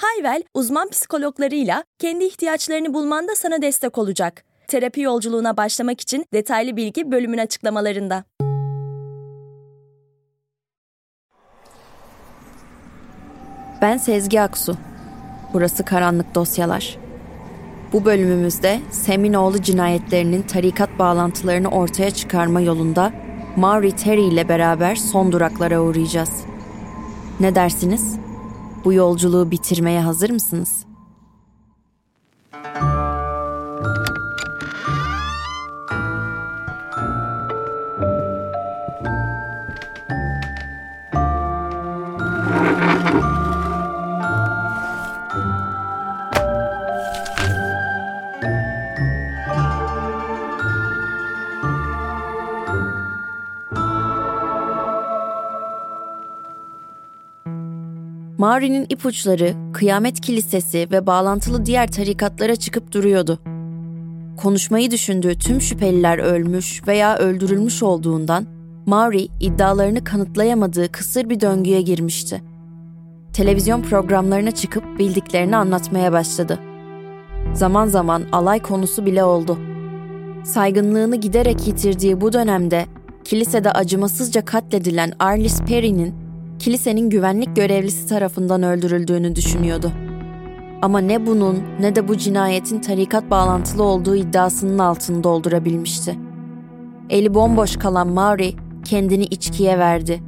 Hayvel, uzman psikologlarıyla kendi ihtiyaçlarını bulmanda sana destek olacak. Terapi yolculuğuna başlamak için detaylı bilgi bölümün açıklamalarında. Ben Sezgi Aksu. Burası Karanlık Dosyalar. Bu bölümümüzde Seminoğlu cinayetlerinin tarikat bağlantılarını ortaya çıkarma yolunda Maury Terry ile beraber son duraklara uğrayacağız. Ne dersiniz? Bu yolculuğu bitirmeye hazır mısınız? Mauri'nin ipuçları Kıyamet Kilisesi ve bağlantılı diğer tarikatlara çıkıp duruyordu. Konuşmayı düşündüğü tüm şüpheliler ölmüş veya öldürülmüş olduğundan Mauri iddialarını kanıtlayamadığı kısır bir döngüye girmişti. Televizyon programlarına çıkıp bildiklerini anlatmaya başladı. Zaman zaman alay konusu bile oldu. Saygınlığını giderek yitirdiği bu dönemde kilisede acımasızca katledilen Arlis Perry'nin kilisenin güvenlik görevlisi tarafından öldürüldüğünü düşünüyordu. Ama ne bunun ne de bu cinayetin tarikat bağlantılı olduğu iddiasının altını doldurabilmişti. Eli bomboş kalan Maury kendini içkiye verdi.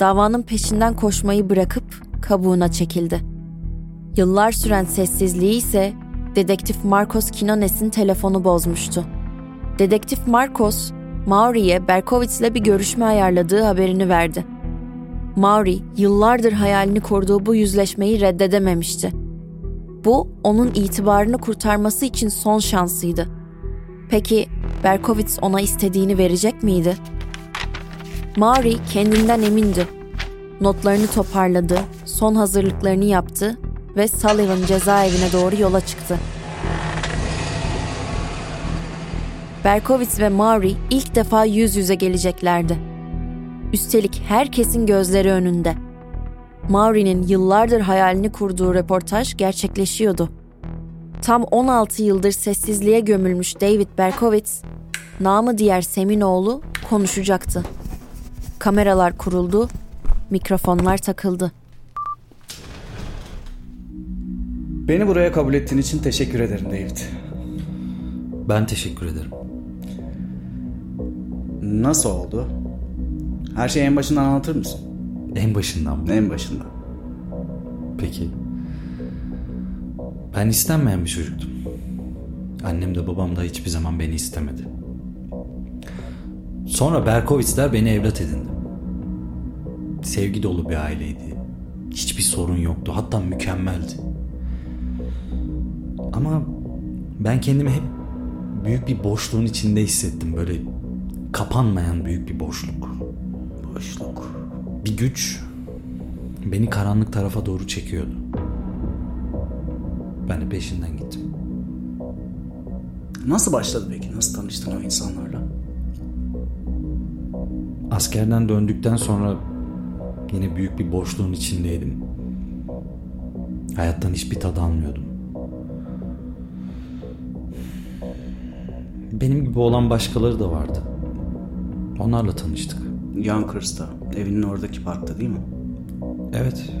Davanın peşinden koşmayı bırakıp kabuğuna çekildi. Yıllar süren sessizliği ise dedektif Marcos Kinones'in telefonu bozmuştu. Dedektif Marcos, Maury'e Berkowitz'le bir görüşme ayarladığı haberini verdi. Maury yıllardır hayalini kurduğu bu yüzleşmeyi reddedememişti. Bu onun itibarını kurtarması için son şansıydı. Peki Berkowitz ona istediğini verecek miydi? Maury kendinden emindi. Notlarını toparladı, son hazırlıklarını yaptı ve Sullivan cezaevine doğru yola çıktı. Berkowitz ve Maury ilk defa yüz yüze geleceklerdi. Üstelik herkesin gözleri önünde. Maury'nin yıllardır hayalini kurduğu röportaj gerçekleşiyordu. Tam 16 yıldır sessizliğe gömülmüş David Berkowitz, namı diğer Seminoğlu konuşacaktı. Kameralar kuruldu, mikrofonlar takıldı. Beni buraya kabul ettiğin için teşekkür ederim David. Ben teşekkür ederim. Nasıl oldu? Her şeyi en başından anlatır mısın? En başından mı? En başından. Peki. Ben istenmeyen bir çocuktum. Annem de babam da hiçbir zaman beni istemedi. Sonra Berkovitzler beni evlat edindi. Sevgi dolu bir aileydi. Hiçbir sorun yoktu. Hatta mükemmeldi. Ama ben kendimi hep büyük bir boşluğun içinde hissettim. Böyle kapanmayan büyük bir boşluk. Boşluk. Bir güç beni karanlık tarafa doğru çekiyordu. Ben de peşinden gittim. Nasıl başladı peki? Nasıl tanıştın o insanlarla? Askerden döndükten sonra yine büyük bir boşluğun içindeydim. Hayattan hiçbir tad almıyordum. Benim gibi olan başkaları da vardı. Onlarla tanıştık. Younkers'ta. Evinin oradaki parkta değil mi? Evet.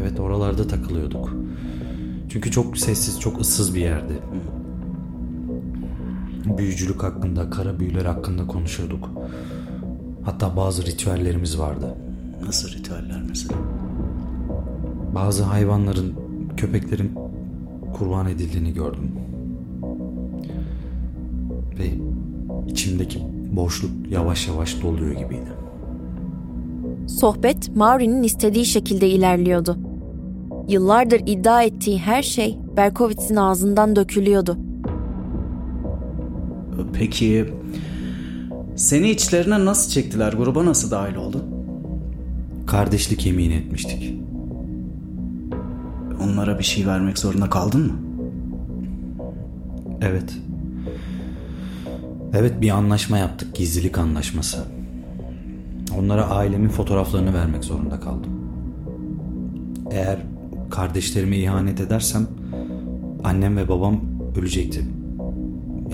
Evet oralarda takılıyorduk. Çünkü çok sessiz, çok ıssız bir yerdi. Büyücülük hakkında, kara büyüler hakkında konuşuyorduk. Hatta bazı ritüellerimiz vardı. Nasıl ritüeller mesela? Bazı hayvanların, köpeklerin kurban edildiğini gördüm. Ve içimdeki boşluk yavaş yavaş doluyor gibiydi. Sohbet Mauri'nin istediği şekilde ilerliyordu. Yıllardır iddia ettiği her şey Berkowitz'in ağzından dökülüyordu. Peki seni içlerine nasıl çektiler? Gruba nasıl dahil oldun? Kardeşlik yemin etmiştik. Onlara bir şey vermek zorunda kaldın mı? Evet. Evet bir anlaşma yaptık. Gizlilik anlaşması. Onlara ailemin fotoğraflarını vermek zorunda kaldım. Eğer kardeşlerime ihanet edersem annem ve babam ölecekti.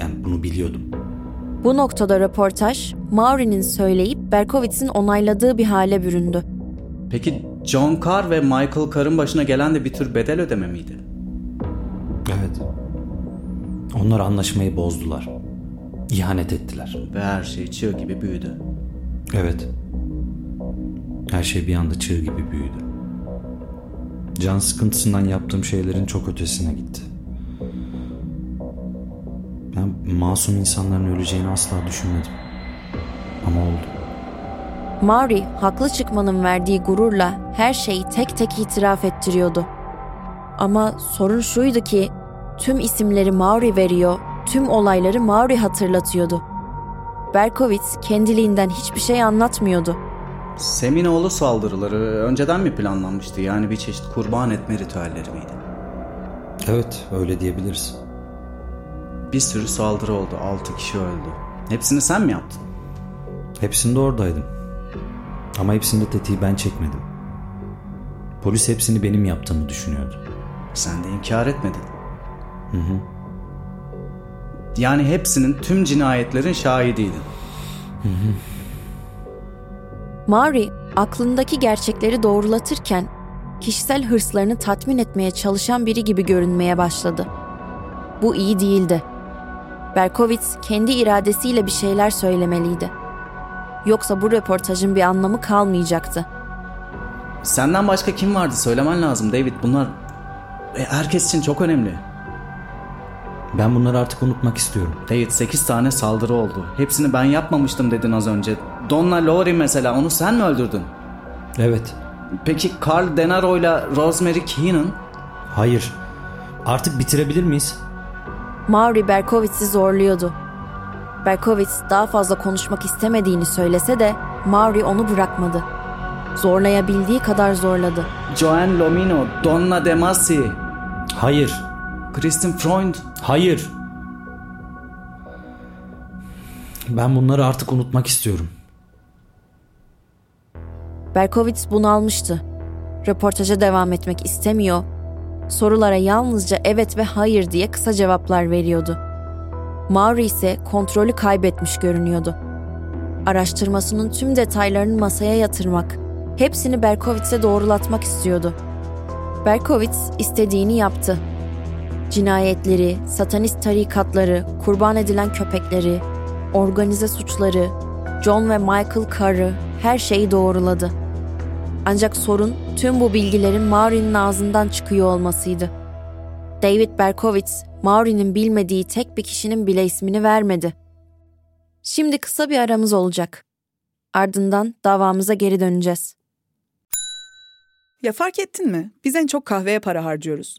Yani bunu biliyordum. Bu noktada röportaj, Mauri'nin söyleyip Berkowitz'in onayladığı bir hale büründü. Peki John Carr ve Michael Carr'ın başına gelen de bir tür bedel ödeme miydi? Evet. Onlar anlaşmayı bozdular. İhanet ettiler. Ve her şey çığ gibi büyüdü. Evet. Her şey bir anda çığ gibi büyüdü. Can sıkıntısından yaptığım şeylerin çok ötesine gitti. Ben masum insanların öleceğini asla düşünmedim. Ama oldu. Mauri, haklı çıkmanın verdiği gururla her şeyi tek tek itiraf ettiriyordu. Ama sorun şuydu ki tüm isimleri Mauri veriyor, tüm olayları Mauri hatırlatıyordu. Berkowitz kendiliğinden hiçbir şey anlatmıyordu. Seminoğlu saldırıları önceden mi planlanmıştı? Yani bir çeşit kurban etme ritüelleri miydi? Evet, öyle diyebiliriz. Bir sürü saldırı oldu. 6 kişi öldü. Hepsini sen mi yaptın? Hepsinde oradaydım. Ama hepsinde tetiği ben çekmedim. Polis hepsini benim yaptığımı düşünüyordu. Sen de inkar etmedin. Hı hı. Yani hepsinin tüm cinayetlerin şahidiydin. Mauri aklındaki gerçekleri doğrulatırken kişisel hırslarını tatmin etmeye çalışan biri gibi görünmeye başladı. Bu iyi değildi. Berkowitz kendi iradesiyle bir şeyler söylemeliydi. Yoksa bu röportajın bir anlamı kalmayacaktı. Senden başka kim vardı söylemen lazım David. Bunlar e, herkes için çok önemli. Ben bunları artık unutmak istiyorum. David 8 tane saldırı oldu. Hepsini ben yapmamıştım dedin az önce. Donna Laurie mesela onu sen mi öldürdün? Evet. Peki Carl Denaro ile Rosemary Keenan? Hayır. Artık bitirebilir miyiz? Mauri Berkowitz'i zorluyordu. Berkowitz daha fazla konuşmak istemediğini söylese de Mauri onu bırakmadı. Zorlayabildiği kadar zorladı. Joanne Lomino, Donna De Masi, Hayır. Kristin Freund. Hayır. Ben bunları artık unutmak istiyorum. Berkowitz bunalmıştı. Röportaja devam etmek istemiyor. Sorulara yalnızca evet ve hayır diye kısa cevaplar veriyordu. Mauri ise kontrolü kaybetmiş görünüyordu. Araştırmasının tüm detaylarını masaya yatırmak, hepsini Berkowitz'e doğrulatmak istiyordu. Berkowitz istediğini yaptı. Cinayetleri, satanist tarikatları, kurban edilen köpekleri, organize suçları, John ve Michael Carr'ı, her şeyi doğruladı. Ancak sorun tüm bu bilgilerin Maureen'in ağzından çıkıyor olmasıydı. David Berkowitz, Maureen'in bilmediği tek bir kişinin bile ismini vermedi. Şimdi kısa bir aramız olacak. Ardından davamıza geri döneceğiz. Ya fark ettin mi? Biz en çok kahveye para harcıyoruz.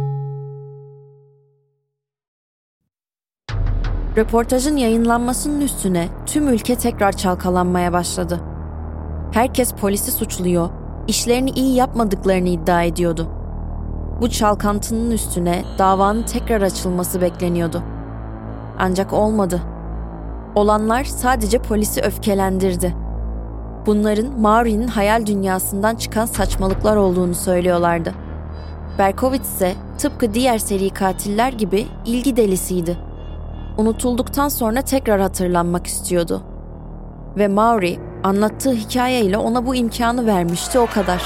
Röportajın yayınlanmasının üstüne tüm ülke tekrar çalkalanmaya başladı. Herkes polisi suçluyor, işlerini iyi yapmadıklarını iddia ediyordu. Bu çalkantının üstüne davanın tekrar açılması bekleniyordu. Ancak olmadı. Olanlar sadece polisi öfkelendirdi. Bunların Maureen'in hayal dünyasından çıkan saçmalıklar olduğunu söylüyorlardı. Berkowitz ise tıpkı diğer seri katiller gibi ilgi delisiydi. Unutulduktan sonra tekrar hatırlanmak istiyordu. Ve Maury anlattığı hikayeyle ona bu imkanı vermişti o kadar.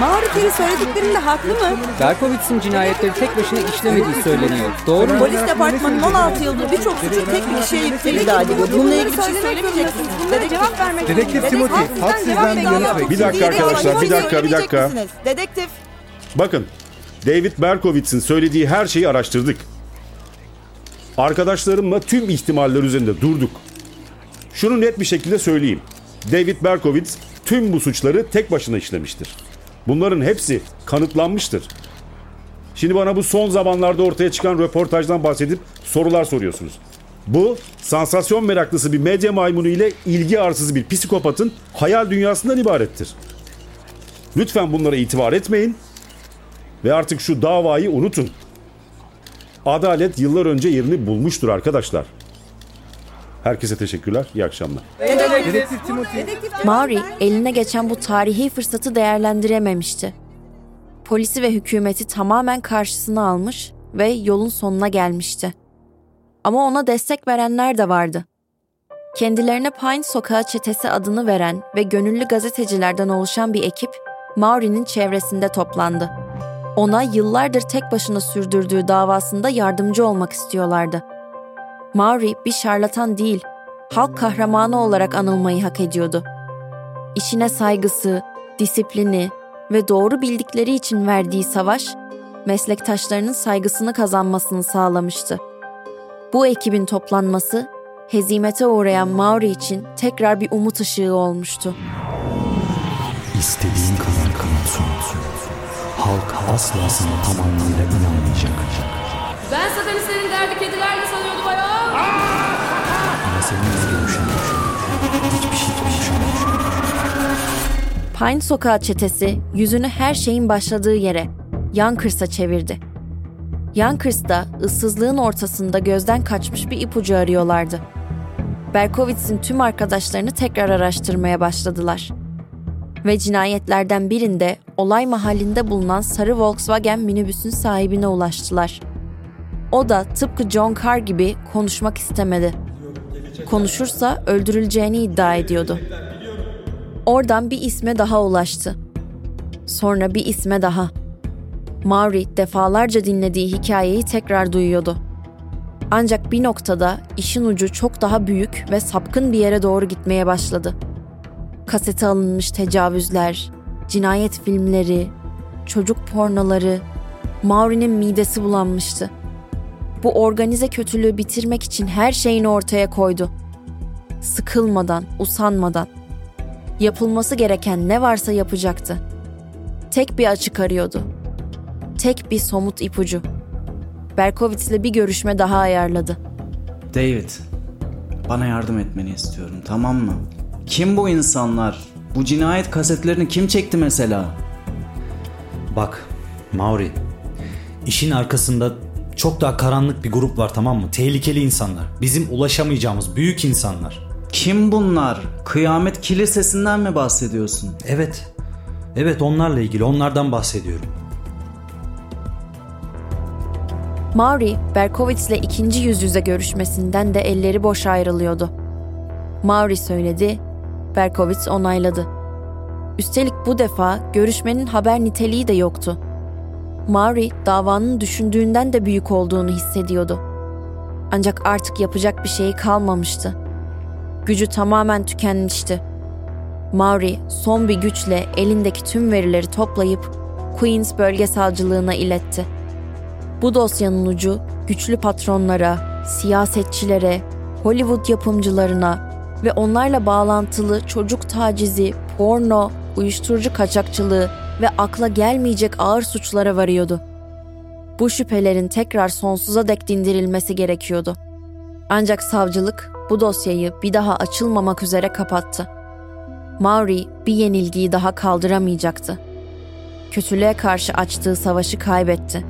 Mağrife'nin söylediklerinde haklı mı? Berkowitz'in cinayetleri tek başına işlemediği söyleniyor. Doğru mu? Polis departmanının 16 yıldır birçok suçu tek bir kişiye yüklediği iddia ediliyor. Bununla ilgili bir şey söylemeyecek misiniz? Bunlara cevap vermek Dedektif Timothy, halk sizden bir yanıt bekliyor. Bir dakika arkadaşlar, bir dakika, bir dakika. Dedektif. Bakın, David Berkowitz'in söylediği her şeyi araştırdık. Arkadaşlarımla tüm ihtimaller üzerinde durduk. Şunu net bir şekilde söyleyeyim. David Berkowitz tüm bu suçları tek başına işlemiştir. Bunların hepsi kanıtlanmıştır. Şimdi bana bu son zamanlarda ortaya çıkan röportajdan bahsedip sorular soruyorsunuz. Bu sansasyon meraklısı bir medya maymunu ile ilgi arsızı bir psikopatın hayal dünyasından ibarettir. Lütfen bunlara itibar etmeyin ve artık şu davayı unutun. Adalet yıllar önce yerini bulmuştur arkadaşlar. Herkese teşekkürler. İyi akşamlar. Dedektif Timothy. Maury eline geçen bu tarihi fırsatı değerlendirememişti. Polisi ve hükümeti tamamen karşısına almış ve yolun sonuna gelmişti. Ama ona destek verenler de vardı. Kendilerine Pine Sokağı Çetesi adını veren ve gönüllü gazetecilerden oluşan bir ekip Maury'nin çevresinde toplandı. Ona yıllardır tek başına sürdürdüğü davasında yardımcı olmak istiyorlardı. Maury bir şarlatan değil, halk kahramanı olarak anılmayı hak ediyordu. İşine saygısı, disiplini ve doğru bildikleri için verdiği savaş, meslektaşlarının saygısını kazanmasını sağlamıştı. Bu ekibin toplanması, hezimete uğrayan Maury için tekrar bir umut ışığı olmuştu. İstediğin kadar. Halk asla sana tam anlamıyla inanmayacak. Ben satanistlerin derdi kedilerle sanıyordum ayol. Ama seninle görüşemem. Hiçbir şey. Pine Sokağı çetesi yüzünü her şeyin başladığı yere, Yankers'a çevirdi. Yankers'ta ıssızlığın ortasında gözden kaçmış bir ipucu arıyorlardı. Berkowitz'in tüm arkadaşlarını tekrar araştırmaya başladılar. Ve cinayetlerden birinde olay mahallinde bulunan sarı Volkswagen minibüsün sahibine ulaştılar. O da tıpkı John Carr gibi konuşmak istemedi. Konuşursa öldürüleceğini iddia ediyordu. Oradan bir isme daha ulaştı. Sonra bir isme daha. Maury defalarca dinlediği hikayeyi tekrar duyuyordu. Ancak bir noktada işin ucu çok daha büyük ve sapkın bir yere doğru gitmeye başladı. Kasete alınmış tecavüzler, cinayet filmleri, çocuk pornoları, Maury'nin midesi bulanmıştı. Bu organize kötülüğü bitirmek için her şeyini ortaya koydu. Sıkılmadan, usanmadan. Yapılması gereken ne varsa yapacaktı. Tek bir açık arıyordu. Tek bir somut ipucu. Berkowitz'le bir görüşme daha ayarladı. David, bana yardım etmeni istiyorum tamam mı? Kim bu insanlar? Bu cinayet kasetlerini kim çekti mesela? Bak Mauri, işin arkasında çok daha karanlık bir grup var tamam mı? Tehlikeli insanlar. Bizim ulaşamayacağımız büyük insanlar. Kim bunlar? Kıyamet kilisesinden mi bahsediyorsun? Evet. Evet onlarla ilgili onlardan bahsediyorum. Maury, Berkowitz'le ikinci yüz yüze görüşmesinden de elleri boş ayrılıyordu. Maury söyledi, Berkowitz onayladı. Üstelik bu defa görüşmenin haber niteliği de yoktu. Maury davanın düşündüğünden de büyük olduğunu hissediyordu. Ancak artık yapacak bir şeyi kalmamıştı. Gücü tamamen tükenmişti. Maury son bir güçle elindeki tüm verileri toplayıp Queens bölge savcılığına iletti. Bu dosyanın ucu güçlü patronlara, siyasetçilere, Hollywood yapımcılarına ve onlarla bağlantılı çocuk tacizi, porno, uyuşturucu kaçakçılığı ve akla gelmeyecek ağır suçlara varıyordu. Bu şüphelerin tekrar sonsuza dek dindirilmesi gerekiyordu. Ancak savcılık bu dosyayı bir daha açılmamak üzere kapattı. Maury bir yenilgiyi daha kaldıramayacaktı. Kötülüğe karşı açtığı savaşı kaybetti.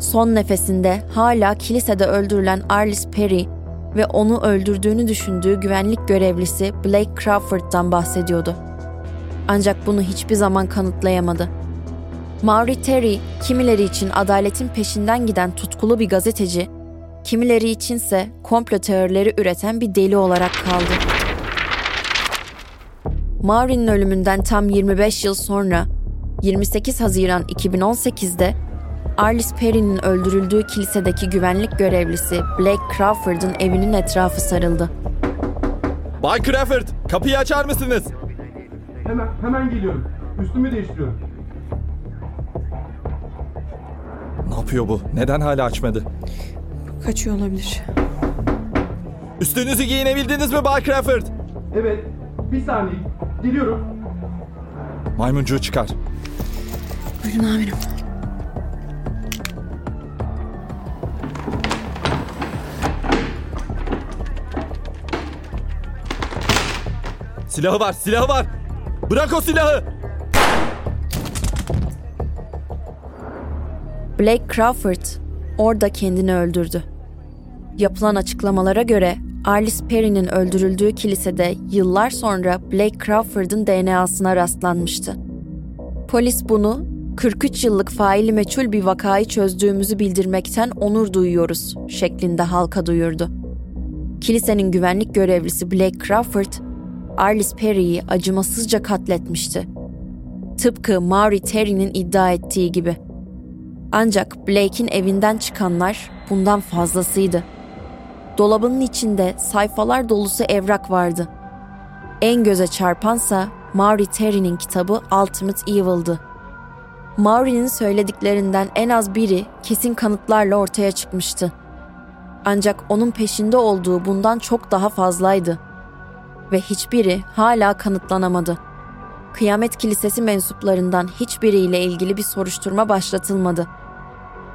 Son nefesinde hala kilisede öldürülen Arliss Perry ve onu öldürdüğünü düşündüğü güvenlik görevlisi Blake Crawford'dan bahsediyordu. Ancak bunu hiçbir zaman kanıtlayamadı. Maury Terry, kimileri için adaletin peşinden giden tutkulu bir gazeteci, kimileri içinse komplo teorileri üreten bir deli olarak kaldı. Maury'nin ölümünden tam 25 yıl sonra 28 Haziran 2018'de Arliss Perry'nin öldürüldüğü kilisedeki güvenlik görevlisi Blake Crawford'ın evinin etrafı sarıldı. Bay Crawford, kapıyı açar mısınız? Hemen, hemen geliyorum. Üstümü değiştiriyorum. Ne yapıyor bu? Neden hala açmadı? Kaçıyor olabilir. Üstünüzü giyinebildiniz mi Bay Crawford? Evet, bir saniye. Geliyorum. Maymuncuğu çıkar. Buyurun amirim. Silahı var, silahı var. Bırak o silahı. Blake Crawford orada kendini öldürdü. Yapılan açıklamalara göre Arliss Perry'nin öldürüldüğü kilisede yıllar sonra Blake Crawford'ın DNA'sına rastlanmıştı. Polis bunu 43 yıllık faili meçhul bir vakayı çözdüğümüzü bildirmekten onur duyuyoruz şeklinde halka duyurdu. Kilisenin güvenlik görevlisi Blake Crawford, Arliss Perry'i acımasızca katletmişti. Tıpkı Maury Terry'nin iddia ettiği gibi. Ancak Blake'in evinden çıkanlar bundan fazlasıydı. Dolabının içinde sayfalar dolusu evrak vardı. En göze çarpansa Maury Terry'nin kitabı Ultimate Evil'dı. Maury'nin söylediklerinden en az biri kesin kanıtlarla ortaya çıkmıştı. Ancak onun peşinde olduğu bundan çok daha fazlaydı. Ve hiçbiri hala kanıtlanamadı. Kıyamet Kilisesi mensuplarından hiçbiriyle ilgili bir soruşturma başlatılmadı.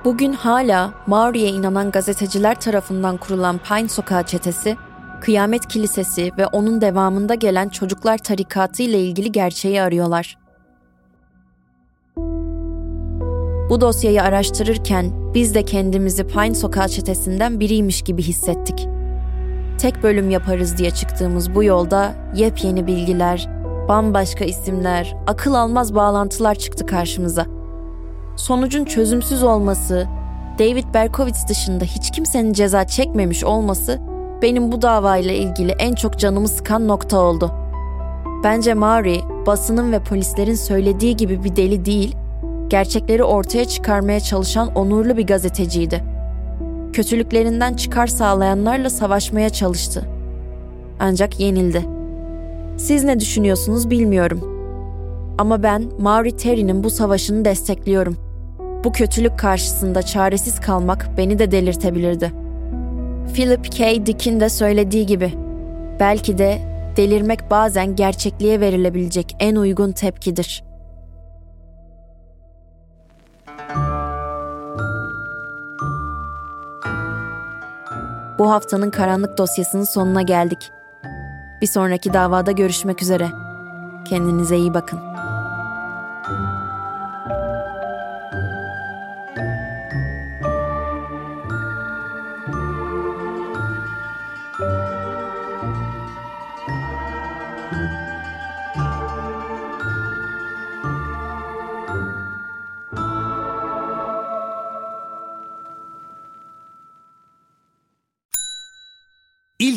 Bugün hala Mauri'ye inanan gazeteciler tarafından kurulan Pine Sokağı çetesi, Kıyamet Kilisesi ve onun devamında gelen Çocuklar Tarikatı ile ilgili gerçeği arıyorlar. Bu dosyayı araştırırken biz de kendimizi Pine Sokağı çetesinden biriymiş gibi hissettik. Tek bölüm yaparız diye çıktığımız bu yolda yepyeni bilgiler, bambaşka isimler, akıl almaz bağlantılar çıktı karşımıza. Sonucun çözümsüz olması, David Berkowitz dışında hiç kimsenin ceza çekmemiş olması benim bu davayla ilgili en çok canımı sıkan nokta oldu. Bence Maury, basının ve polislerin söylediği gibi bir deli değil, gerçekleri ortaya çıkarmaya çalışan onurlu bir gazeteciydi. Kötülüklerinden çıkar sağlayanlarla savaşmaya çalıştı. Ancak yenildi. Siz ne düşünüyorsunuz bilmiyorum. Ama ben Maury Terry'nin bu savaşını destekliyorum. Bu kötülük karşısında çaresiz kalmak beni de delirtebilirdi. Philip K. Dick'in de söylediği gibi, belki de delirmek bazen gerçekliğe verilebilecek en uygun tepkidir. Bu haftanın karanlık dosyasının sonuna geldik. Bir sonraki davada görüşmek üzere. Kendinize iyi bakın.